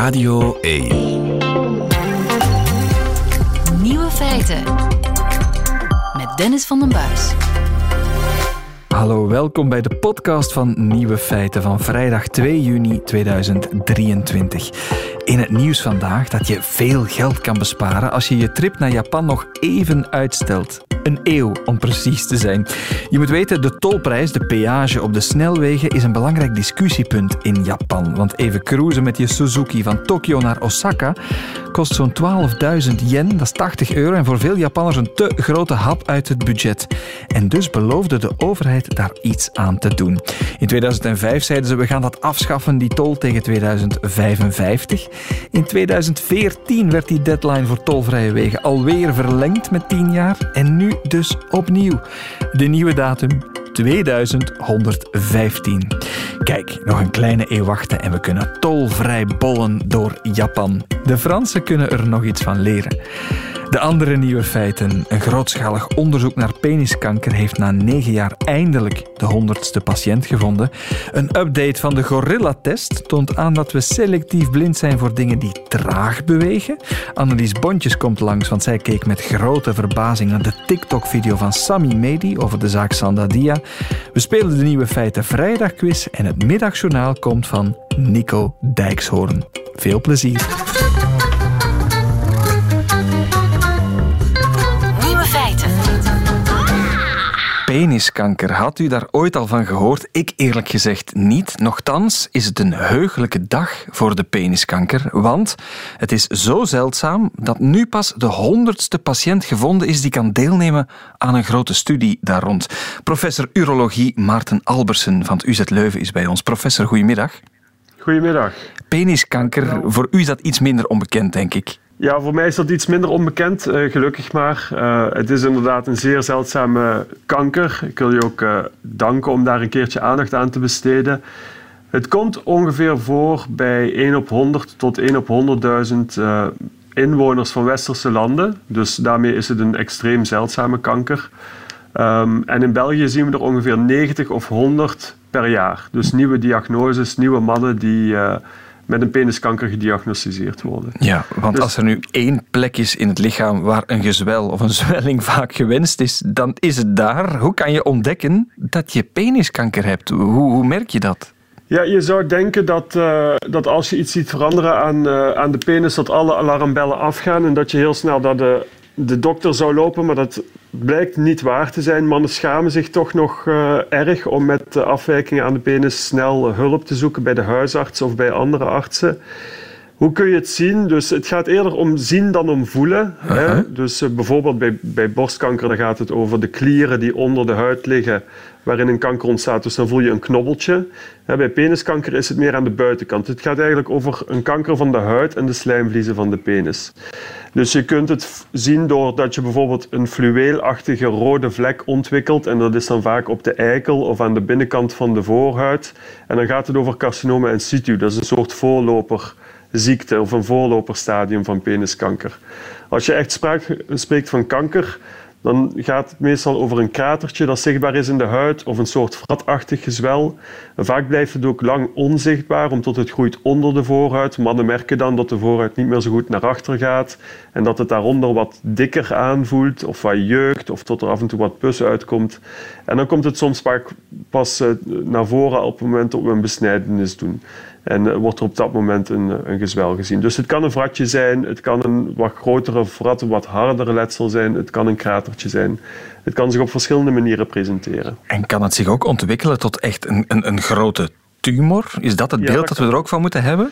Radio 1. Nieuwe feiten. Met Dennis van den Buis. Hallo, welkom bij de podcast van Nieuwe Feiten van vrijdag 2 juni 2023. In het nieuws vandaag dat je veel geld kan besparen als je je trip naar Japan nog even uitstelt. Een eeuw om precies te zijn. Je moet weten, de tolprijs, de peage op de snelwegen, is een belangrijk discussiepunt in Japan. Want even cruisen met je Suzuki van Tokio naar Osaka kost zo'n 12.000 yen, dat is 80 euro, en voor veel Japanners een te grote hap uit het budget. En dus beloofde de overheid daar iets aan te doen. In 2005 zeiden ze, we gaan dat afschaffen, die tol, tegen 2055. In 2014 werd die deadline voor tolvrije wegen alweer verlengd met 10 jaar. En nu dus opnieuw. De nieuwe datum 2115. Kijk, nog een kleine eeuw wachten en we kunnen tolvrij bollen door Japan. De Fransen kunnen er nog iets van leren. De andere nieuwe feiten. Een grootschalig onderzoek naar peniskanker heeft na negen jaar eindelijk de honderdste patiënt gevonden. Een update van de gorilla-test toont aan dat we selectief blind zijn voor dingen die traag bewegen. Annelies Bontjes komt langs, want zij keek met grote verbazing naar de TikTok-video van Sami Medi over de zaak Sandadia. We spelen de nieuwe feiten vrijdagquiz en het middagjournaal komt van Nico Dijkshoorn. Veel plezier. Peniskanker. Had u daar ooit al van gehoord? Ik eerlijk gezegd niet. Nochtans is het een heugelijke dag voor de peniskanker, want het is zo zeldzaam dat nu pas de honderdste patiënt gevonden is die kan deelnemen aan een grote studie daar rond. Professor urologie Maarten Albersen van het UZ Leuven is bij ons. Professor, goedemiddag. Goedemiddag. Peniskanker, voor u is dat iets minder onbekend, denk ik. Ja, voor mij is dat iets minder onbekend, eh, gelukkig maar. Eh, het is inderdaad een zeer zeldzame kanker. Ik wil je ook eh, danken om daar een keertje aandacht aan te besteden. Het komt ongeveer voor bij 1 op 100 tot 1 op 100.000 eh, inwoners van westerse landen. Dus daarmee is het een extreem zeldzame kanker. Ehm, en in België zien we er ongeveer 90 of 100 per jaar. Dus nieuwe diagnoses, nieuwe mannen die met een peniskanker gediagnosticeerd worden. Ja, want Dus- als er nu één plek is in het lichaam waar een gezwel of een zwelling vaak gewenst is, dan is het daar. Hoe kan je ontdekken dat je peniskanker hebt? Hoe, hoe merk je dat? Ja, je zou denken dat, eh, dat als je iets ziet veranderen aan, eh, aan de penis, dat alle alarmbellen afgaan en dat je heel snel naar de, de dokter zou lopen, maar dat blijkt niet waar te zijn. Mannen schamen zich toch nog eh, erg om met eh, afwijkingen aan de penis snel eh, hulp te zoeken bij de huisarts of bij andere artsen. Hoe kun je het zien? Dus het gaat eerder om zien dan om voelen. Hè? Dus bijvoorbeeld bij, bij borstkanker dan gaat het over de klieren die onder de huid liggen, waarin een kanker ontstaat. Dus dan voel je een knobbeltje. Hè, bij peniskanker is het meer aan de buitenkant. Het gaat eigenlijk over een kanker van de huid en de slijmvliezen van de penis. Dus je kunt het zien doordat je bijvoorbeeld een fluweelachtige rode vlek ontwikkelt. En dat is dan vaak op de eikel of aan de binnenkant van de voorhuid. En dan gaat het over carcinoma in situ. Dat is een soort voorloperziekte of een voorloperstadium van peniskanker. Als je echt spreekt van kanker, dan gaat het meestal over een kratertje dat zichtbaar is in de huid of een soort vratachtig gezwel. Vaak blijft het ook lang onzichtbaar, omdat het groeit onder de voorhuid. Mannen merken dan dat de voorhuid niet meer zo goed naar achter gaat en dat het daaronder wat dikker aanvoelt of wat jeukt of tot er af en toe wat pus uitkomt. En dan komt het soms vaak pas eh, naar voren op het moment dat we een besnijdenis doen. En eh, wordt er op dat moment een, een gezwel gezien. Dus het kan een vratje zijn, het kan een wat grotere vrat, een wat hardere letsel zijn, het kan een kratertje zijn. Het kan zich op verschillende manieren presenteren. En kan het zich ook ontwikkelen tot echt een, een, een grote tumor? Is dat het Ja, beeld dat dat we er ook van moeten hebben?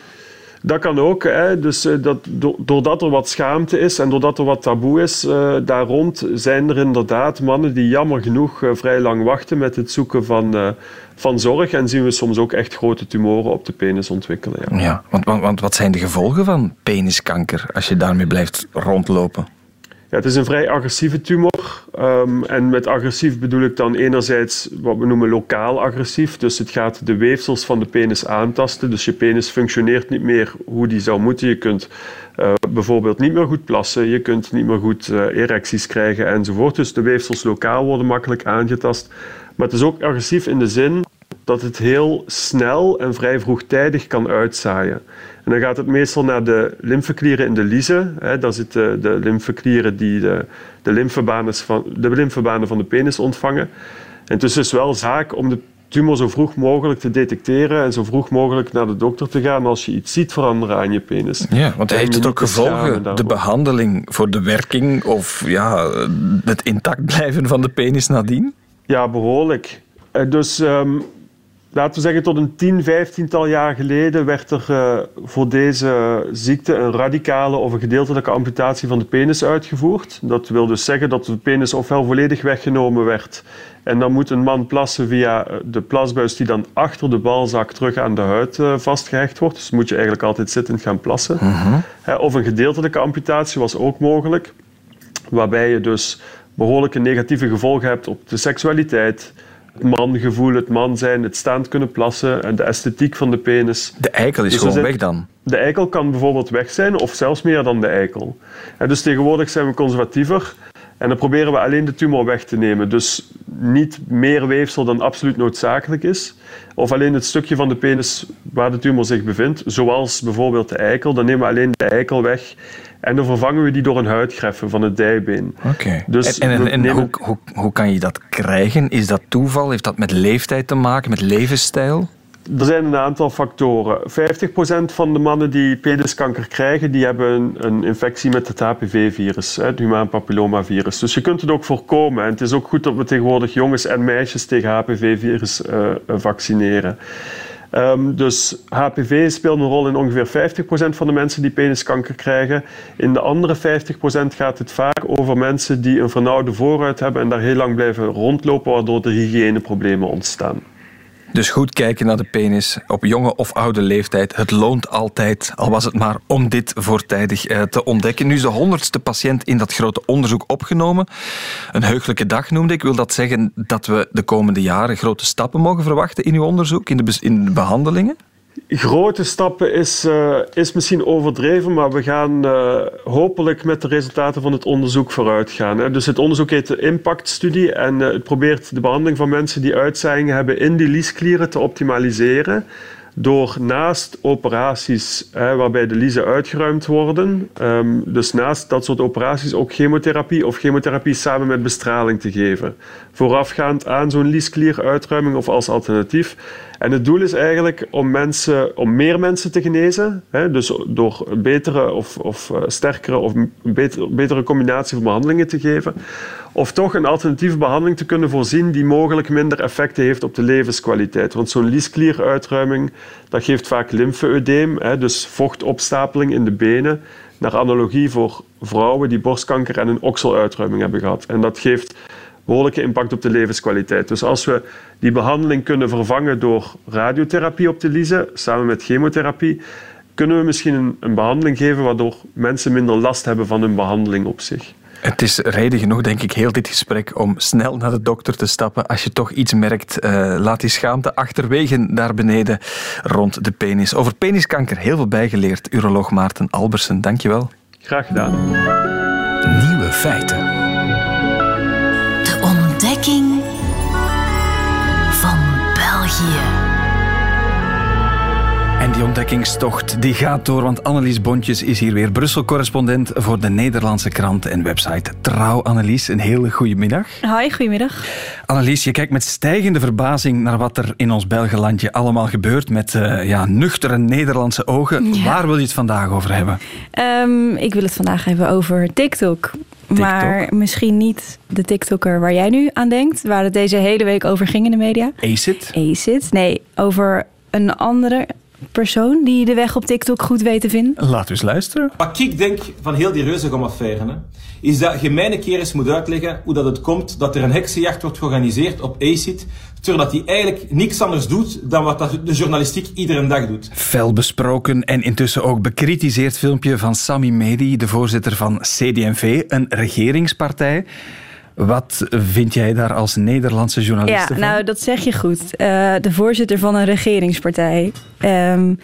Dat kan ook. Hè. Dus, eh, dat, do- doordat er wat schaamte is en doordat er wat taboe is eh, daar rond, zijn er inderdaad mannen die jammer genoeg eh, vrij lang wachten met het zoeken van, van zorg. En zien we soms ook echt grote tumoren op de penis ontwikkelen. Ja. Ja, want, want wat zijn de gevolgen van peniskanker als je daarmee blijft rondlopen? Ja, het is een vrij agressieve tumor. Ehm, en met agressief bedoel ik dan enerzijds wat we noemen lokaal agressief. Dus het gaat de weefsels van de penis aantasten. Dus je penis functioneert niet meer hoe die zou moeten. Je kunt eh, bijvoorbeeld niet meer goed plassen. Je kunt niet meer goed eh, erecties krijgen enzovoort. Dus de weefsels lokaal worden makkelijk aangetast. Maar het is ook agressief in de zin dat het heel snel en vrij vroegtijdig kan uitzaaien. En dan gaat het meestal naar de lymfeklieren in de liezen. Dat zitten de lymfeklieren die de, de, lymfebanen van, de lymfebanen van de penis ontvangen. En dus is wel zaak om de tumor zo vroeg mogelijk te detecteren en zo vroeg mogelijk naar de dokter te gaan als je iets ziet veranderen aan je penis. Ja, want heeft het ook gevolgen, de behandeling voor de werking of ja, het intact blijven van de penis nadien? Ja, behoorlijk. Eh, dus um, laten we zeggen, tot een 10, 15 jaar geleden werd er uh, voor deze ziekte een radicale of een gedeeltelijke amputatie van de penis uitgevoerd. Dat wil dus zeggen dat de penis ofwel volledig weggenomen werd en dan moet een man plassen via eh, de plasbuis die dan achter de balzak terug aan de huid uh, vastgehecht wordt. Dus moet je eigenlijk altijd zittend gaan plassen. Uh of een gedeeltelijke amputatie was ook mogelijk, waarbij je dus behoorlijke negatieve gevolgen hebt op de seksualiteit, het mangevoel, het man zijn, het staand kunnen plassen en de esthetiek van de penis. De eikel is dus gewoon weg dan? De eikel kan bijvoorbeeld weg zijn of zelfs meer dan de eikel. En dus tegenwoordig zijn we conservatiever en dan proberen we alleen de tumor weg te nemen. Dus niet meer weefsel dan absoluut noodzakelijk is. Of alleen het stukje van de penis waar de tumor zich bevindt, zoals bijvoorbeeld de eikel. Dan nemen we alleen de eikel weg en dan vervangen we die door een huidgreffe van het dijbeen. Oké. Dus en, en, hoe, hoe, hoe kan je dat krijgen? Is dat toeval? Heeft dat met leeftijd te maken, met levensstijl? Er zijn een aantal factoren. 50% van de mannen die peniskanker krijgen, die hebben een, een infectie met het HPV-virus, het humaan papillomavirus. Dus je kunt het ook voorkomen. En het is ook goed dat we tegenwoordig jongens en meisjes tegen HPV-virus uh, vaccineren. Um, dus HPV speelt een rol in ongeveer 50% van de mensen die peniskanker krijgen. In de andere 50% gaat het vaak over mensen die een vernauwde vooruit hebben en daar heel lang blijven rondlopen, waardoor er hygiëneproblemen ontstaan. Dus goed kijken naar de penis op jonge of oude leeftijd. Het loont altijd, al was het maar om dit voortijdig eh, te ontdekken. Nu is de honderdste patiënt in dat grote onderzoek opgenomen. Een heugelijke dag noemde ik. Wil dat zeggen dat we de komende jaren grote stappen mogen verwachten in uw onderzoek, in de, in de behandelingen? Grote stappen is, uh, is misschien overdreven, maar we gaan uh, hopelijk met de resultaten van het onderzoek vooruit gaan. Hè. Dus het onderzoek heet de impactstudie en uh, het probeert de behandeling van mensen die uitzaaiingen hebben in die liesklieren te optimaliseren door naast operaties hè, waarbij de liezen uitgeruimd worden, um, dus naast dat soort operaties ook chemotherapie of chemotherapie samen met bestraling te geven. Voorafgaand aan zo'n liesklieruitruiming of als alternatief. En het doel is eigenlijk om, mensen, om meer mensen te genezen, hè, dus door betere of, of uh, sterkere of betere, betere combinatie van behandelingen te geven of toch een alternatieve behandeling te kunnen voorzien die mogelijk minder effecten heeft op de levenskwaliteit. Want zo'n liesklieruitruiming dat geeft vaak lymfeödeem, dus vochtopstapeling in de benen, naar analogie voor vrouwen die borstkanker en een okseluitruiming hebben gehad. En dat geeft behoorlijke impact op de levenskwaliteit. Dus als we die behandeling kunnen vervangen door radiotherapie op de liezen, samen met chemotherapie, kunnen we misschien een, een behandeling geven waardoor mensen minder last hebben van hun behandeling op zich. Het is reden genoeg, denk ik, heel dit gesprek om snel naar de dokter te stappen. Als je toch iets merkt, uh, laat die schaamte achterwege daar beneden rond de penis. Over peniskanker heel veel bijgeleerd, uroloog Maarten Albersen. Dankjewel. Graag gedaan. Nieuwe feiten. En die ontdekkingstocht die gaat door, want Annelies Bontjes is hier weer Brussel-correspondent voor de Nederlandse krant en website Trouw. Annelies, een hele goede middag. Hoi, goedemiddag. Annelies, je kijkt met stijgende verbazing naar wat er in ons Belgelandje allemaal gebeurt met uh, ja, nuchtere Nederlandse ogen. Waar wil je het vandaag over hebben? Um, ik wil het vandaag hebben over TikTok. TikTok. Maar misschien niet de TikToker waar jij nu aan denkt, waar het deze hele week over ging in de media. Acid? Acid, nee, over een andere persoon die de weg op TikTok goed weet te vinden? Laat eens luisteren. Wat ik denk van heel die reuzegom-affaire, is dat je mij een keer eens moet uitleggen hoe dat het komt dat er een heksenjacht wordt georganiseerd op ACID, terwijl hij eigenlijk niks anders doet dan wat de journalistiek iedere dag doet. Fel besproken en intussen ook bekritiseerd filmpje van Sami Medi, de voorzitter van CD&V, een regeringspartij. Wat vind jij daar als Nederlandse journalist ja, Nou, dat zeg je goed. Uh, de voorzitter van een regeringspartij. Um,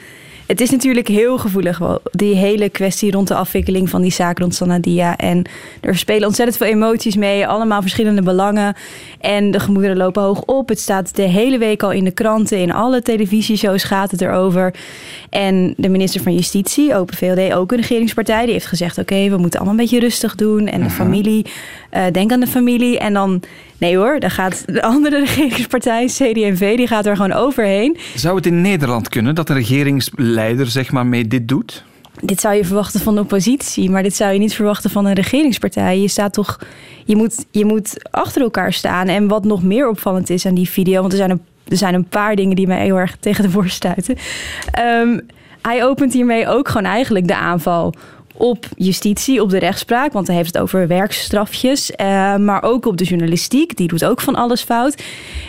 het is natuurlijk heel gevoelig, die hele kwestie rond de afwikkeling van die zaak rond Sanadia. En er spelen ontzettend veel emoties mee, allemaal verschillende belangen. En de gemoederen lopen hoog op. Het staat de hele week al in de kranten, in alle televisieshows gaat het erover. En de minister van Justitie, Open VLD, ook een regeringspartij, die heeft gezegd: oké, we moeten allemaal een beetje rustig doen. En de mhm. familie, uh, denk aan de familie. En dan Nee hoor, dan gaat de andere regeringspartij, CD&V, die gaat er gewoon overheen. Zou het in Nederland kunnen dat een regeringsleider zeg maar mee dit doet? Dit zou je verwachten van de oppositie, maar dit zou je niet verwachten van een regeringspartij. Je staat toch, je moet, je moet achter elkaar staan. En wat nog meer opvallend is aan die video, want er zijn een, er zijn een paar dingen die mij heel erg tegen de borst stuiten. Um, hij opent hiermee ook gewoon eigenlijk de aanval op justitie, op de rechtspraak, want hij heeft het over werkstrafjes, uh, maar ook op de journalistiek, die doet ook van alles fout.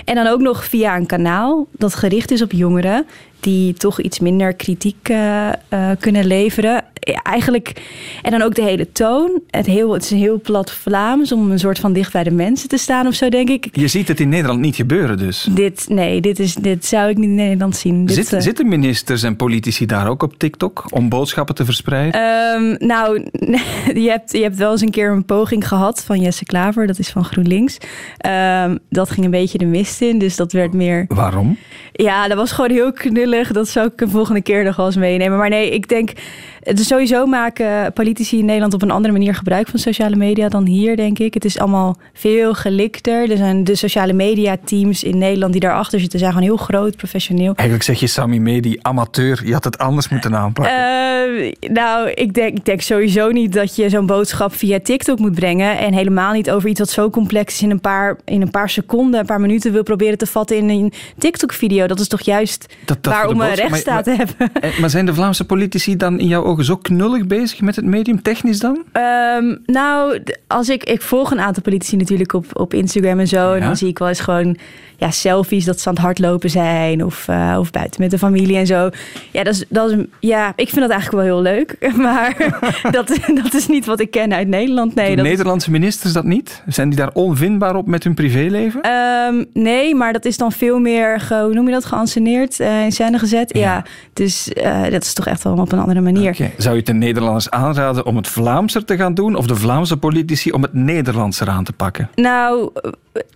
En dan ook nog via een kanaal dat gericht is op jongeren die toch iets minder kritiek uh, uh, kunnen leveren eigenlijk. En dan ook de hele toon. Het, heel, het is een heel plat Vlaams om een soort van dicht bij de mensen te staan of zo, denk ik. Je ziet het in Nederland niet gebeuren, dus. Dit, nee, dit, is, dit zou ik niet in Nederland zien. Zit, uh... Zitten ministers en politici daar ook op TikTok om boodschappen te verspreiden? Um, nou, je hebt, je hebt wel eens een keer een poging gehad van Jesse Klaver, dat is van GroenLinks. Um, dat ging een beetje de mist in, dus dat werd meer. Waarom? Ja, dat was gewoon heel Dat zou ik een volgende keer nog wel eens meenemen. Maar nee, ik denk dus sowieso maken politici in Nederland op een andere manier gebruik van sociale media dan hier, denk ik. Het is allemaal veel gelikter. Er zijn de sociale media teams in Nederland die daarachter zitten, zijn gewoon heel groot, professioneel. Eigenlijk zeg je Sammy Medi, amateur. Je had het anders moeten aanpakken. Uh, nou, ik denk, ik denk sowieso niet dat je zo'n boodschap via TikTok moet brengen. En helemaal niet over iets wat zo complex is in een paar, in een paar seconden, een paar minuten wil proberen te vatten in een TikTok-video. Dat is toch juist dat, dat waarom we rechtsstaat hebben. Eh, maar zijn de Vlaamse politici dan in jouw ogen zo knullig bezig met het medium, technisch dan? Um, nou, als ik, ik volg een aantal politici natuurlijk op, op Instagram en zo. En dan zie ik wel eens gewoon ja, selfies dat ze aan het hardlopen zijn. Of, uh, of buiten met de familie en zo. Ja, dat is, dat is, ja, ik vind dat eigenlijk wel heel leuk. Maar dat, dat is niet wat ik ken uit Nederland. Nee, dat Nederlandse ministers dat niet? Zijn die daar onvindbaar op met hun privéleven? Um, nee, maar dat is dan veel meer, ge, hoe noem je dat, geanceneerd, uh, in scène gezet. Ja, dus uh, dat is toch echt wel op een andere manier. Okay. Zou je de Nederlanders aanraden om het Vlaamser te gaan doen? Of de Vlaamse politici om het Nederlandser aan te pakken? Nou,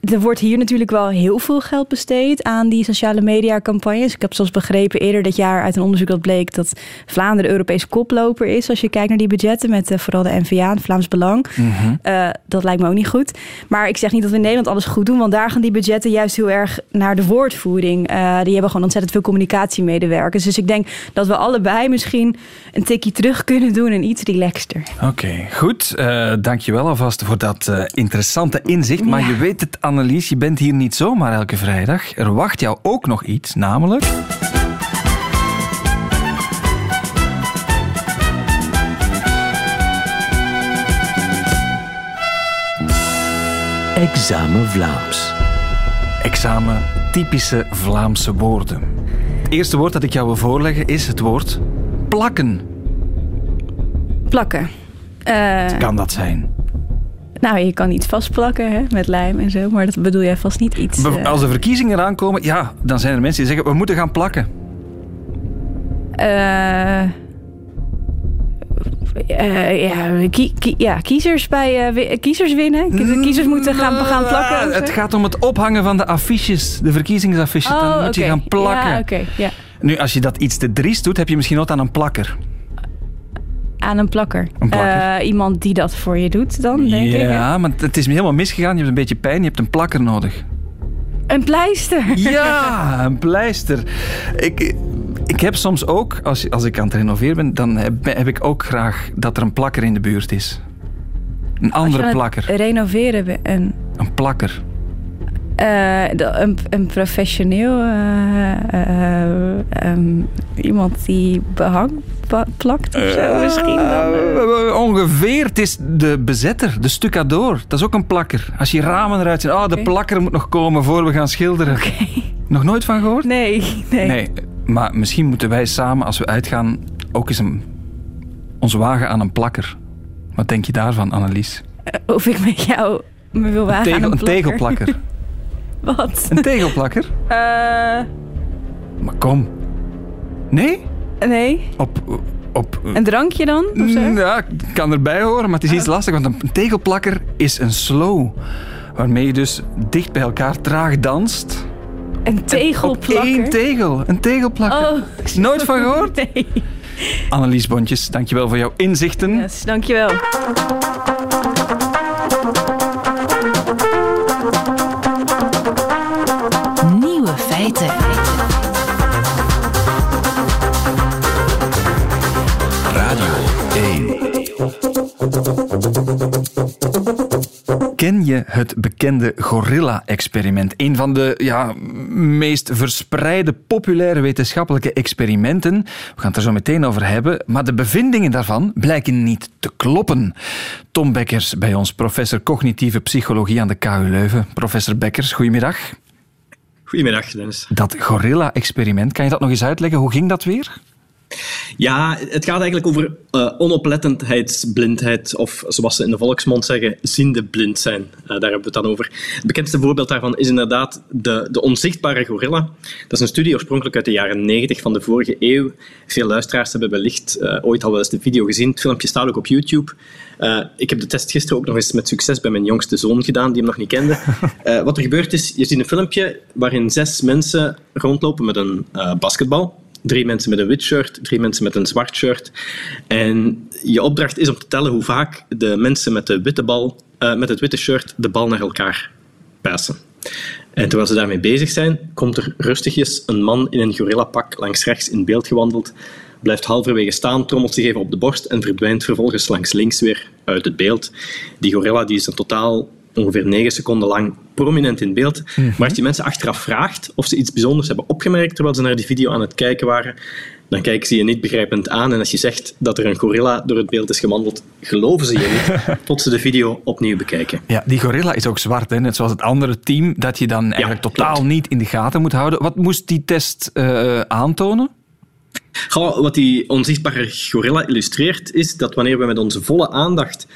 er wordt hier natuurlijk wel heel veel geld besteed aan die sociale media campagnes. Ik heb zoals begrepen eerder dit jaar uit een onderzoek dat bleek dat Vlaanderen Europees koploper is. Als je kijkt naar die budgetten met uh, vooral de NVA, het Vlaams Belang. Eh, dat lijkt me ook niet goed. Maar ik zeg niet dat we in Nederland alles goed doen, want daar gaan die budgetten juist heel erg naar de woordvoering. Uh, die hebben gewoon ontzettend veel communicatiemedewerkers. Dus ik denk dat we allebei misschien een tikje terug kunnen doen en iets relaxter. Oké, goed. Uh, dankjewel alvast voor dat interessante inzicht. Maar je weet het Annelies, je bent hier niet zomaar elke vrijdag. Er wacht jou ook nog iets, namelijk... Examen Vlaams. Examen typische Vlaamse woorden. Het eerste woord dat ik jou wil voorleggen is het woord plakken. Plakken. Uh... Kan dat zijn? Nou, je kan iets vastplakken hè, met lijm en zo, maar dat bedoel jij vast niet iets. Uh... Als de verkiezingen eraan komen, ja, dan zijn er mensen die zeggen we moeten gaan plakken. Uh, uh, ja, ja, kiezers, bij, kiezers winnen. De kiezers moeten gaan, gaan plakken. Het gaat om het ophangen van de affiches, de verkiezingsaffiches. Oh, dan moet je gaan plakken. Ja, okay, ja. Nu, als je dat iets te driest doet, heb je misschien nood aan een plakker aan een plakker. Eh, iemand die dat voor je doet dan, denk ja, ik. Ja, maar het is helemaal misgegaan. Je hebt een beetje pijn, je hebt een plakker nodig. Een pleister? Ja, een pleister. Ik, ik heb soms ook, als, als ik aan het renoveren ben, dan heb, heb ik ook graag dat er een plakker in de buurt is. Een andere plakker. renoveren een... Een plakker. Uh, een, een, professioneel, uh, um, iemand die behang plakt of zo misschien. Dan, ongeveer, het is de bezetter, de stucadoor. Dat is ook een plakker. Als je ramen eruit ziet, oh, de plakker moet nog komen voor we gaan schilderen. Okay. Nog nooit van gehoord? Nee, nee. Nee, maar misschien moeten wij samen, als we uitgaan, ook eens een, ons wagen aan een plakker. Wat denk je daarvan, Annelies? of ik met jou me wil wagen aan een, een tegelplakker. Wat? Een tegelplakker? Eh... Maar kom. Nee? Nee? Op, op, Een drankje dan? Of zo? Mm, Ja, kan erbij horen, maar het is iets lastig, want een tegelplakker is een slow. Waarmee je dus dicht bij elkaar traag danst. Een tegelplakker? één tegel. Een tegelplakker. Oh. Nooit van gehoord? Nee. Annelies Bontjes, dankjewel voor jouw inzichten. Yes, dankjewel. Ken je het bekende gorilla-experiment? Een van de ja, meest verspreide populaire wetenschappelijke experimenten. We gaan het er zo meteen over hebben. Maar de bevindingen daarvan blijken niet te kloppen. Tom Bekkers bij ons, professor cognitieve psychologie aan de KU Leuven. Professor Bekkers, goedemiddag. Goedemiddag, Dennis. Dat gorilla-experiment, kan je dat nog eens uitleggen? Hoe ging dat weer? Ja, het gaat eigenlijk over uh, onoplettendheidsblindheid, of zoals ze in de volksmond zeggen, ziende blind zijn. Uh, daar hebben we het dan over. Het bekendste voorbeeld daarvan is inderdaad de, de onzichtbare gorilla. Dat is een studie oorspronkelijk uit de jaren 90 van de vorige eeuw. Veel luisteraars hebben wellicht uh, ooit al wel eens de video gezien. Het filmpje staat ook op YouTube. ik heb de test gisteren ook nog eens met succes bij mijn jongste zoon gedaan, die hem nog niet kende. wat er gebeurt is, je ziet een filmpje waarin zes mensen rondlopen met een basketbal. Drie mensen met een wit shirt, drie mensen met een zwart shirt. En je opdracht is om te tellen hoe vaak de mensen met, de witte bal, uh, met het witte shirt de bal naar elkaar passen. En terwijl ze daarmee bezig zijn, komt er rustigjes een man in een gorillapak langs rechts in beeld gewandeld, blijft halverwege staan, trommelt zich even op de borst en verdwijnt vervolgens langs links weer uit het beeld. Die gorilla die is in totaal ongeveer negen seconden lang prominent in beeld. Mm-hmm. Maar als je mensen achteraf vraagt of ze iets bijzonders hebben opgemerkt terwijl ze naar die video aan het kijken waren, dan kijken ze je niet begrijpend aan. En als je zegt dat er een gorilla door het beeld is gewandeld, geloven ze je niet tot ze de video opnieuw bekijken. Ja, die gorilla is ook zwart, hè? net zoals het andere team, dat je dan eigenlijk ja, totaal niet in de gaten moet houden. Wat moest die test uh, aantonen? Goh, wat die onzichtbare gorilla illustreert, is dat wanneer we met onze volle aandacht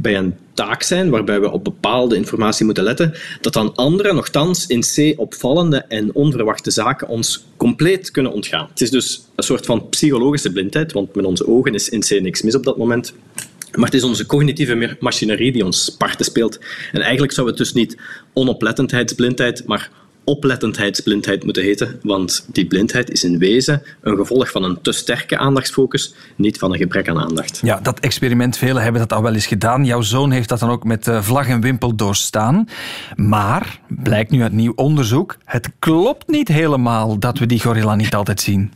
bij een taak zijn waarbij we op bepaalde informatie moeten letten, dat dan andere, nogthans in C opvallende en onverwachte zaken ons compleet kunnen ontgaan. Het is dus een soort van psychologische blindheid, want met onze ogen is in C niks mis op dat moment. Maar het is onze cognitieve machinerie die ons parten speelt. En eigenlijk zou het dus niet onoplettendheidsblindheid, maar oplettendheidsblindheid moeten heten, want die blindheid is in wezen een gevolg van een te sterke aandachtsfocus, niet van een gebrek aan aandacht. Ja, dat experiment, velen hebben dat al wel eens gedaan. Jouw zoon heeft dat dan ook met vlag en wimpel doorstaan. Maar, blijkt nu uit nieuw onderzoek, het klopt niet helemaal dat we die gorilla niet altijd zien.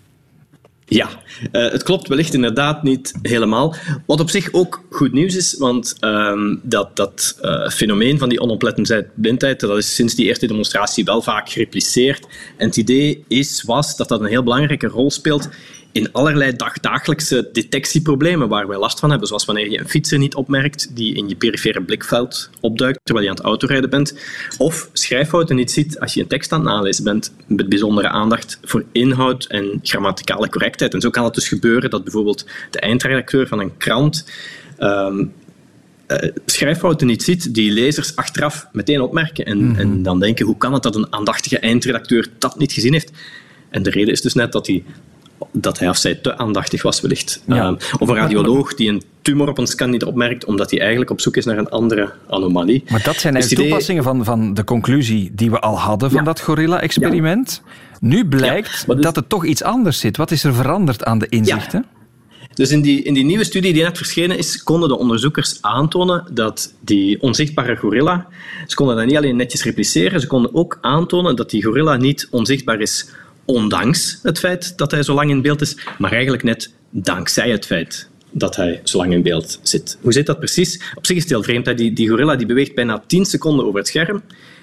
Ja, uh, het klopt wellicht inderdaad niet helemaal. Wat op zich ook goed nieuws is, want um, dat, dat uh, fenomeen van die onoplettendheid, blindheid, dat is sinds die eerste demonstratie wel vaak gerepliceerd. En het idee is, was dat dat een heel belangrijke rol speelt in allerlei dagdagelijkse detectieproblemen waar wij last van hebben. Zoals wanneer je een fietser niet opmerkt die in je perifere blikveld opduikt terwijl je aan het autorijden bent. Of schrijffouten niet ziet als je een tekst aan het nalezen bent met bijzondere aandacht voor inhoud en grammaticale correctheid. En zo kan het dus gebeuren dat bijvoorbeeld de eindredacteur van een krant um, schrijffouten niet ziet die lezers achteraf meteen opmerken. En, mm-hmm. en dan denken, hoe kan het dat een aandachtige eindredacteur dat niet gezien heeft? En de reden is dus net dat hij dat hij of zij te aandachtig was, wellicht. Ja. Uh, of een radioloog die een tumor op een scan niet opmerkt, omdat hij eigenlijk op zoek is naar een andere anomalie. Maar dat zijn eigenlijk dus toepassingen van, van de conclusie die we al hadden van ja. dat gorilla-experiment. Ja. Nu blijkt dus... dat het toch iets anders zit. Wat is er veranderd aan de inzichten? Dus in die, in die nieuwe studie die net verschenen is, konden de onderzoekers aantonen dat die onzichtbare gorilla, ze konden dat niet alleen netjes repliceren, ze konden ook aantonen dat die gorilla niet onzichtbaar is ondanks het feit dat hij zo lang in beeld is, maar eigenlijk net dankzij het feit dat hij zo lang in beeld zit. Hoe zit dat precies? Op zich is het heel vreemd. Die, die gorilla die beweegt bijna 10 seconden over het scherm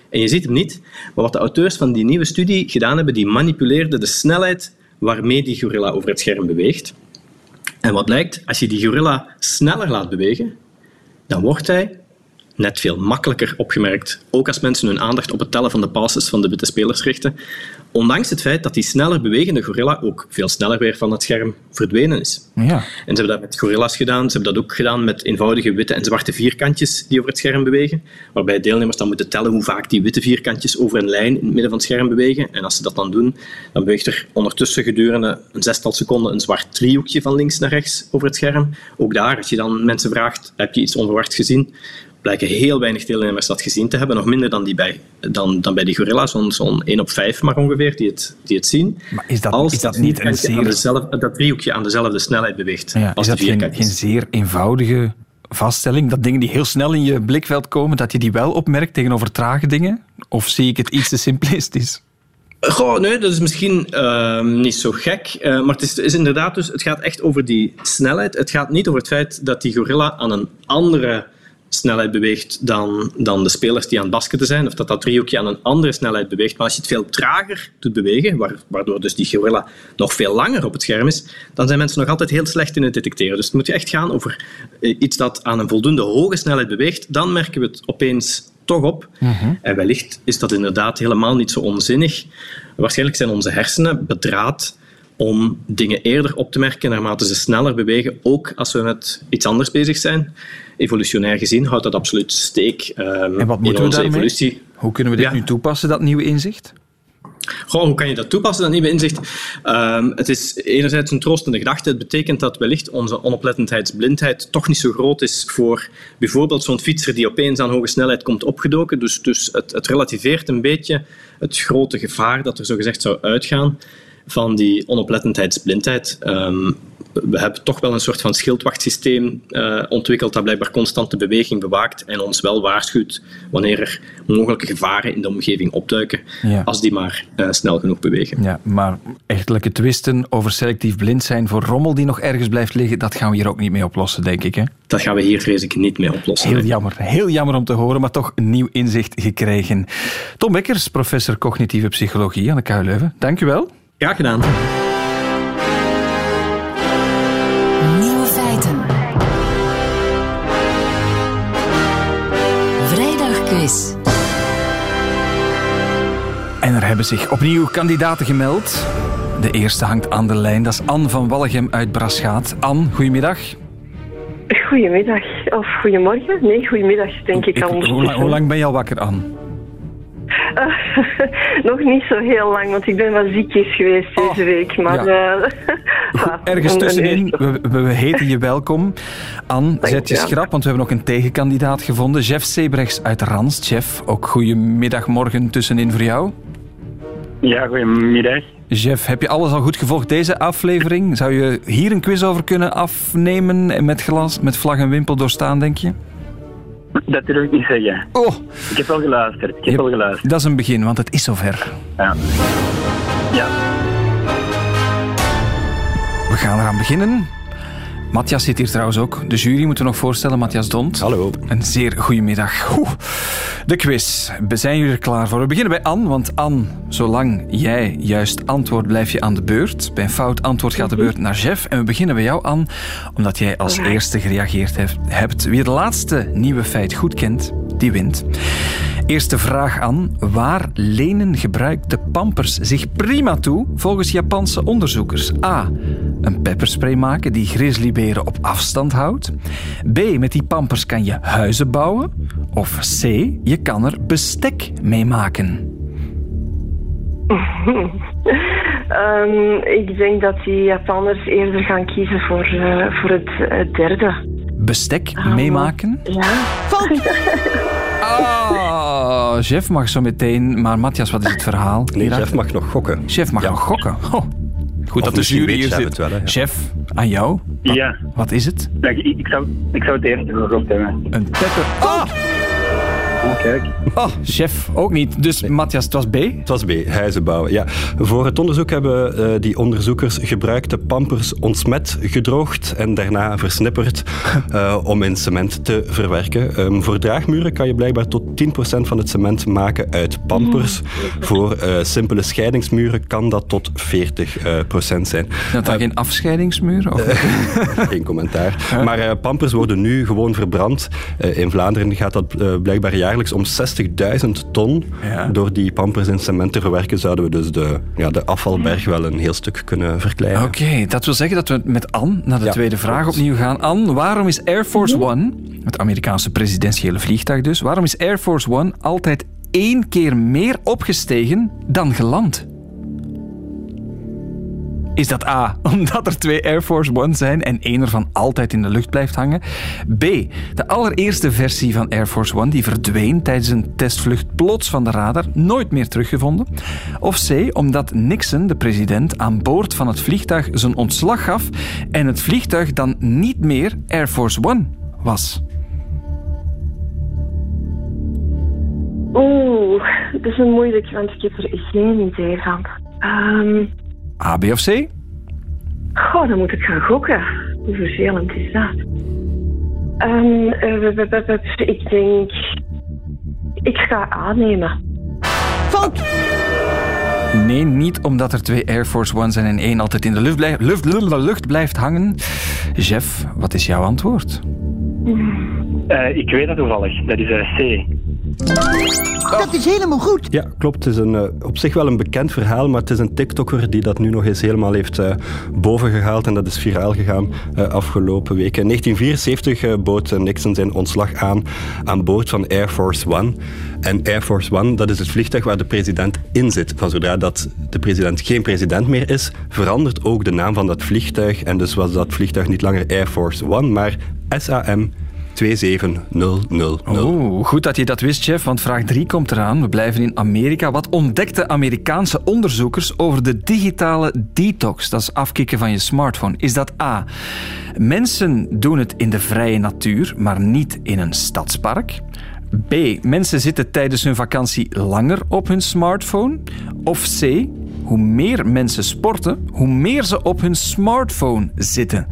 en je ziet hem niet. Maar wat de auteurs van die nieuwe studie gedaan hebben, die manipuleerden de snelheid waarmee die gorilla over het scherm beweegt. En wat blijkt, als je die gorilla sneller laat bewegen, dan wordt hij net veel makkelijker opgemerkt. Ook als mensen hun aandacht op het tellen van de passes van de witte spelers richten. Ondanks het feit dat die sneller bewegende gorilla ook veel sneller weer van het scherm verdwenen is. Ja. En ze hebben dat met gorilla's gedaan. Ze hebben dat ook gedaan met eenvoudige witte en zwarte vierkantjes die over het scherm bewegen. Waarbij deelnemers dan moeten tellen hoe vaak die witte vierkantjes over een lijn in het midden van het scherm bewegen. En als ze dat dan doen, dan beweegt er ondertussen gedurende een zestal seconden een zwart driehoekje van links naar rechts over het scherm. Ook daar, als je dan mensen vraagt, heb je iets onverwachts gezien? Blijken heel weinig deelnemers dat gezien te hebben. Nog minder dan, die bij, dan, dan bij die gorilla's, zo'n zo'n 1 op 5 maar ongeveer, die het, die het zien. Maar is dat, Als is dat niet een zeer, dezelfde- dat driehoekje aan dezelfde snelheid beweegt ja, als is dat geen, geen zeer eenvoudige vaststelling? Dat dingen die heel snel in je blikveld komen, dat je die wel opmerkt tegenover trage dingen? Of zie ik het iets te simplistisch? Goh, nee, dat is misschien ehm, niet zo gek. eh, maar het is, is inderdaad dus, het gaat echt over die snelheid. Het gaat niet over het feit dat die gorilla aan een andere snelheid beweegt dan, dan de spelers die aan het basketten zijn, of dat dat driehoekje aan een andere snelheid beweegt. Maar als je het veel trager doet bewegen, waar- waardoor dus die gorilla nog veel langer op het scherm is, dan zijn mensen nog altijd heel slecht in het detecteren. Dus het moet echt gaan over eh, iets dat aan een voldoende hoge snelheid beweegt. Dan merken we het opeens toch op. En wellicht is dat inderdaad helemaal niet zo onzinnig. Waarschijnlijk zijn onze hersenen bedraad om dingen eerder op te merken naarmate ze sneller bewegen, ook als we met iets anders bezig zijn. Evolutionair gezien houdt dat absoluut steek ehm, En wat moeten we onze daarmee? evolutie. Hoe kunnen we dit Ja. nu toepassen, dat nieuwe inzicht? Goh, hoe kan je dat toepassen, dat nieuwe inzicht? Ehm, het is enerzijds een troostende gedachte. Het betekent dat wellicht onze onoplettenheidsblindheid toch niet zo groot is voor bijvoorbeeld zo'n fietser die opeens aan hoge snelheid komt opgedoken. Dus, dus het, het relativeert een beetje het grote gevaar dat er zogezegd zou uitgaan van die onoplettenheidsblindheid. Ehm, we hebben toch wel een soort van schildwachtsysteem eh, ontwikkeld dat blijkbaar constant de beweging bewaakt en ons wel waarschuwt wanneer er mogelijke gevaren in de omgeving opduiken, Ja. als die maar eh, snel genoeg bewegen. Ja, maar echtelijke twisten over selectief blind zijn voor rommel die nog ergens blijft liggen, dat gaan we hier ook niet mee oplossen, denk ik. Hè? Dat gaan we hier vrees ik niet mee oplossen. Heel jammer, heel jammer om te horen, maar toch een nieuw inzicht gekregen. Tom Bekkers, professor cognitieve psychologie aan de KU Leuven. Dank u wel. Graag gedaan. Nieuwe feiten. Vrijdagquiz. En er hebben zich opnieuw kandidaten gemeld. De eerste hangt aan de lijn, dat is Anne van Wallegem uit Braschaat. Anne, goedemiddag. Goedemiddag, of goedemorgen. Nee, goedemiddag denk ik, Ik- al hoe, hoe lang ben je al wakker, Anne? Nog niet zo heel lang, want ik ben wat ziekjes geweest Oh, deze week. Maar ja. eh, Ergens tussenin, we, heten je welkom. Anne, zet je wel. schrap, want we hebben nog een tegenkandidaat gevonden. Jeff Sebrechts uit Rans. Jeff, ook goedemiddag, morgen tussenin voor jou. Ja, goedemiddag. Jeff, heb je alles al goed gevolgd deze aflevering? Zou je hier een quiz over kunnen afnemen en met glas, met vlag en wimpel doorstaan, denk je? Dat durf ik niet zeggen. Oh, Ik heb wel geluisterd. Ik heb wel geluisterd. dat is een begin, want het is zover. Ja. ja. We gaan eraan beginnen. Matthias zit hier trouwens ook. De jury moeten we nog voorstellen. Matthias Dont. Hallo. Een zeer goedemiddag. Oeh. De quiz. Zijn jullie er klaar voor? We beginnen bij Anne, want Anne, zolang jij juist antwoordt, blijf je aan de beurt. Bij een fout antwoord gaat de beurt naar Jeff. En we beginnen bij jou, Anne, omdat jij als eerste gereageerd hebt- hebt. Wie het laatste nieuwe feit goed kent, die wint. Eerste vraag aan. Waar lenen gebruikte pampers zich prima toe volgens Japanse onderzoekers? A. Een pepperspray maken die grizzlyberen op afstand houdt. B. Met die pampers kan je huizen bouwen. Of C. Je kan er bestek mee maken. Ehm, ik denk dat die Japanners eerder gaan kiezen voor, eh, voor het derde. Bestek meemaken? Ja. Ah, chef mag zo meteen. Maar Matthias, wat is het verhaal? Nee, chef mag nog gokken. Chef mag Ja. nog gokken. Oh. Goed dat de jury hier chef zit. het wel, hè, ja. Chef, aan jou. Wat, Ja. wat is het? Ik, ik, zou, ik zou het eerste gegokt hebben. Een pepper. Ah! Oh, kijk. Oh, chef, ook niet. Dus Matthias, het was B. Het was B, huizen bouwen. Ja. Voor het onderzoek hebben eh, die onderzoekers gebruikte pampers ontsmet, gedroogd en daarna versnipperd eh, om in cement te verwerken. Ehm, voor draagmuren kan je blijkbaar tot 10% van het cement maken uit pampers. Voor eh, simpele scheidingsmuren kan dat tot 40% zijn. Dat dan geen afscheidingsmuur? Of? Geen commentaar. Maar pampers worden nu gewoon verbrand. In Vlaanderen gaat dat blijkbaar jaarlijks om 60.000 ton. Ja. Door die pampers in cement te verwerken zouden we dus de, ja, de afvalberg wel een heel stuk kunnen verkleinen. Oké, dat wil zeggen dat we met Anne naar de Ja, tweede vraag klopt. opnieuw gaan. Anne, waarom is Air Force One, het Amerikaanse presidentiële vliegtuig dus, waarom is Air Force One altijd één keer meer opgestegen dan geland? Is dat A, omdat er twee Air Force One zijn en één ervan altijd in de lucht blijft hangen? B, de allereerste versie van Air Force One die verdween tijdens een testvlucht plots van de radar, nooit meer teruggevonden? Of C, omdat Nixon, de president, aan boord van het vliegtuig zijn ontslag gaf en het vliegtuig dan niet meer Air Force One was? Oeh, dat is een moeilijk, want ik heb er geen idee van. Ehm A, B of C? goh, dan moet ik gaan gokken. Hoe vervelend is dat? Ehm, eh, we- ik denk... Ik ga aannemen. Nee, niet omdat er twee Air Force One zijn en één altijd in de lucht, blijft lucht, lucht, lucht blijft hangen. Jeff, wat is jouw antwoord? Eh, ik weet dat toevallig. Dat is eh, C. Ja, klopt. Het is een, eh, op zich wel een bekend verhaal, maar het is een TikToker die dat nu nog eens helemaal heeft eh, bovengehaald en dat is viraal gegaan eh, afgelopen weken. In 1974 eh, bood Nixon zijn ontslag aan aan boord van Air Force One. En Air Force One, dat is het vliegtuig waar de president in zit. Van zodra dat de president geen president meer is, verandert ook de naam van dat vliegtuig. En dus was dat vliegtuig niet langer Air Force One, maar SAM 27000. Oh, goed dat je dat wist, chef, want vraag 3 komt eraan. We blijven in Amerika. Wat ontdekten Amerikaanse onderzoekers over de digitale detox? Dat is afkicken van je smartphone. Is dat A? Mensen doen het in de vrije natuur, maar niet in een stadspark. B. Mensen zitten tijdens hun vakantie langer op hun smartphone. Of C. Hoe meer mensen sporten, hoe meer ze op hun smartphone zitten.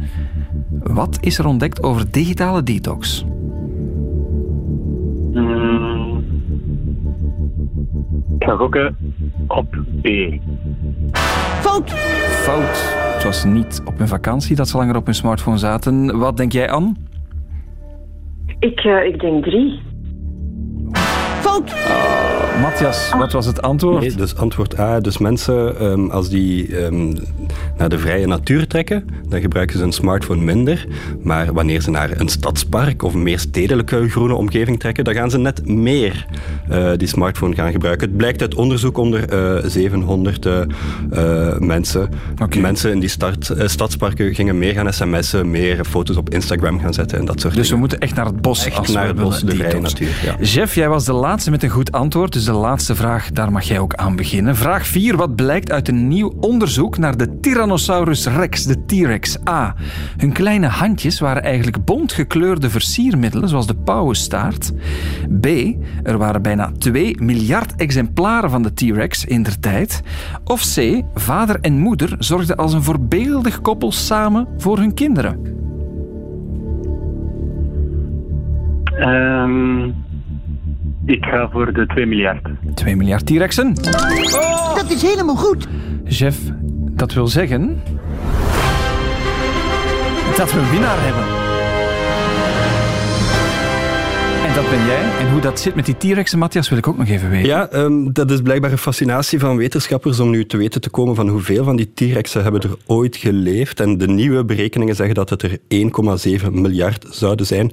Wat is er ontdekt over digitale detox? Mm. Ik ga gokken op B. Fout. Het was niet op hun vakantie dat ze langer op hun smartphone zaten. Wat denk jij, Anne? Ik, eh, ik denk drie. Matthias, wat was het antwoord? Nee, dus antwoord A. Dus mensen, ehm, als die ehm, naar de vrije natuur trekken, dan gebruiken ze hun smartphone minder. Maar wanneer ze naar een stadspark of een meer stedelijke groene omgeving trekken, dan gaan ze net meer eh, die smartphone gaan gebruiken. Het blijkt uit onderzoek onder eh, 700 eh, eh, mensen. Mensen in die start, stadsparken gingen meer gaan sms'en, meer foto's op Instagram gaan zetten en dat soort Dus we dingen. moeten echt naar het bos. Echt als naar we het bos, willen de vrije natuur, ja. Jeff, jij was de laatste met een goed antwoord, dus de laatste vraag, daar mag jij ook aan beginnen. Vraag 4. Wat blijkt uit een nieuw onderzoek naar de Tyrannosaurus rex, de T-Rex? A. Hun kleine handjes waren eigenlijk bontgekleurde versiermiddelen, zoals de pauwenstaart. B. Er waren bijna 2 miljard exemplaren van de T-Rex in der tijd. Of C. Vader en moeder zorgden als een voorbeeldig koppel samen voor hun kinderen. Ehm, ik ga voor de 2 miljard. 2 miljard T-Rexen. Dat is helemaal goed. Chef, dat wil zeggen... dat we een winnaar hebben. En dat ben jij. En hoe dat zit met die T-Rexen, Matthias, wil ik ook nog even weten. Ja, ehm, dat is blijkbaar een fascinatie van wetenschappers om nu te weten te komen van hoeveel van die T-Rexen hebben er ooit geleefd. En de nieuwe berekeningen zeggen dat het er 1,7 miljard zouden zijn.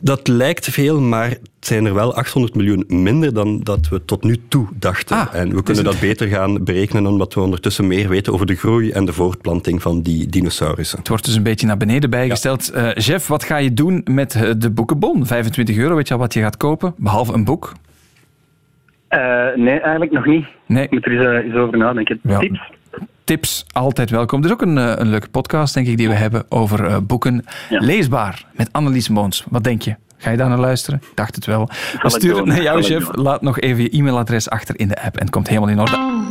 Dat lijkt veel, maar zijn er wel 800 miljoen minder dan dat we tot nu toe dachten. Ah, en we dus kunnen dat beter gaan berekenen omdat we ondertussen meer weten over de groei en de voortplanting van die dinosaurussen. Het wordt dus een beetje naar beneden bijgesteld. Eh Jeff, wat ga je doen met eh, de boekenbon? 25 euro, weet je al wat je gaat kopen? Behalve een boek? Eh, nee, eigenlijk nog niet. Nee. Ik moet er eens, eens over nadenken. Ja. Tips? tips altijd welkom. Er is ook een, een leuke podcast, denk ik, die we hebben over eh, boeken. Ja. Leesbaar, met Annelies Moons. Wat denk je? Ga je daar naar luisteren? Ik dacht het wel. Maar stuur het naar jouw chef. Laat nog even je e-mailadres achter in de app en het komt helemaal in orde.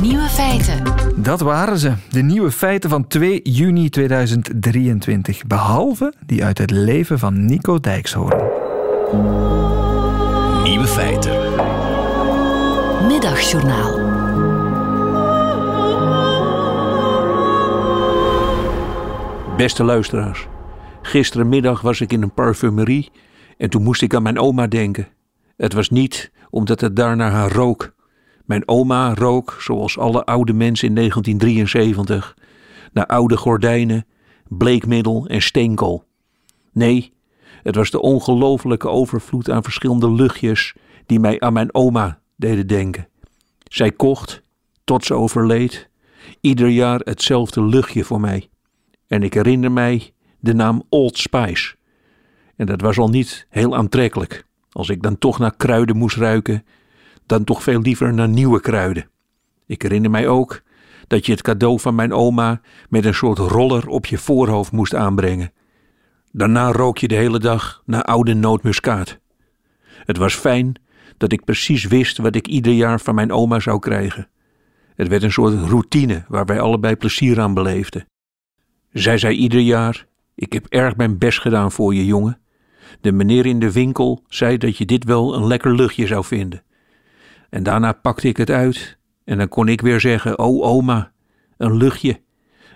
Nieuwe feiten. Dat waren ze, de nieuwe feiten van 2 juni 2023. Behalve die uit het leven van Nico Dijkshoorn. Nieuwe feiten. Middagjournaal. Beste luisteraars, gisterenmiddag was ik in een parfumerie en toen moest ik aan mijn oma denken. Het was niet omdat het daar naar haar rook. Mijn oma rook, zoals alle oude mensen in 1973, naar oude gordijnen, bleekmiddel en steenkool. Nee, het was de ongelofelijke overvloed aan verschillende luchtjes die mij aan mijn oma deden denken. Zij kocht, tot ze overleed, ieder jaar hetzelfde luchtje voor mij. En ik herinner mij de naam Old Spice. En dat was al niet heel aantrekkelijk. Als ik dan toch naar kruiden moest ruiken, dan toch veel liever naar nieuwe kruiden. Ik herinner mij ook dat je het cadeau van mijn oma met een soort roller op je voorhoofd moest aanbrengen. Daarna rook je de hele dag naar oude nootmuskaat. Het was fijn dat ik precies wist wat ik ieder jaar van mijn oma zou krijgen. Het werd een soort routine waar wij allebei plezier aan beleefden. Zij zei ieder jaar: Ik heb erg mijn best gedaan voor je, jongen. De meneer in de winkel zei dat je dit wel een lekker luchtje zou vinden. En daarna pakte ik het uit en dan kon ik weer zeggen: Oh, oma, een luchtje.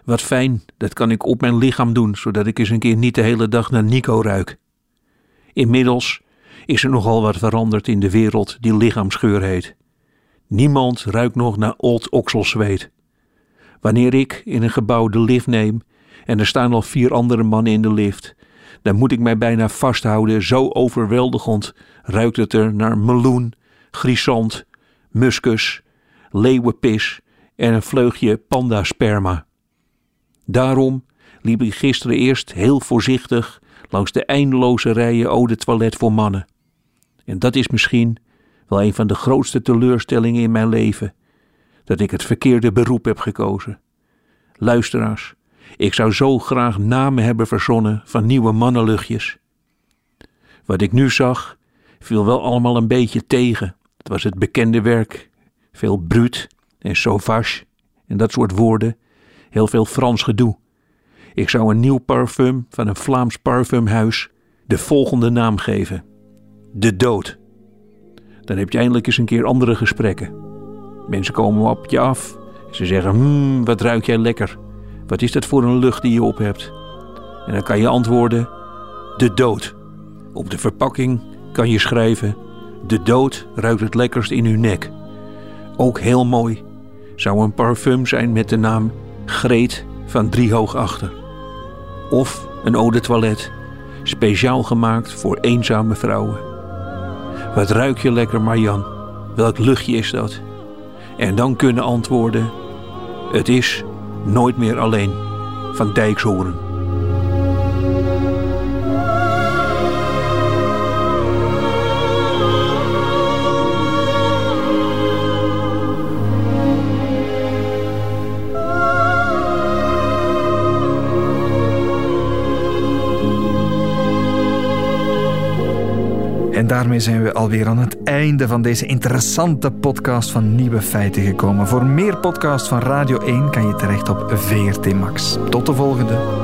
Wat fijn, dat kan ik op mijn lichaam doen, zodat ik eens een keer niet de hele dag naar Nico ruik. Inmiddels is er nogal wat veranderd in de wereld die lichaamsgeur heet. Niemand ruikt nog naar old okselzweet. Wanneer ik in een gebouw de lift neem en er staan al vier andere mannen in de lift, dan moet ik mij bijna vasthouden, zo overweldigend ruikt het er naar meloen, grisant, muskus, leeuwenpis en een vleugje pandasperma. Daarom liep ik gisteren eerst heel voorzichtig langs de eindeloze rijen eau de toilet voor mannen. En dat is misschien wel een van de grootste teleurstellingen in mijn leven, dat ik het verkeerde beroep heb gekozen. Luisteraars, ik zou zo graag namen hebben verzonnen van nieuwe mannenluchtjes. Wat ik nu zag, viel wel allemaal een beetje tegen. Het was het bekende werk, veel bruut en sauvage en dat soort woorden, heel veel Frans gedoe. Ik zou een nieuw parfum van een Vlaams parfumhuis de volgende naam geven: De Dood. Dan heb je eindelijk eens een keer andere gesprekken. Mensen komen op je af. Ze zeggen: Hmm, wat ruik jij lekker? Wat is dat voor een lucht die je op hebt? En dan kan je antwoorden: De dood. Op de verpakking kan je schrijven: De dood ruikt het lekkerst in uw nek. Ook heel mooi zou een parfum zijn met de naam Greet van Driehoog Achter. Of een eau toilet, speciaal gemaakt voor eenzame vrouwen. Wat ruik je lekker, Marjan? Welk luchtje is dat? En dan kunnen antwoorden: Het is nooit meer alleen van Dijkshoorn. En daarmee zijn we alweer aan het einde van deze interessante podcast van Nieuwe Feiten gekomen. Voor meer podcasts van Radio 1 kan je terecht op VRT Max. Tot de volgende.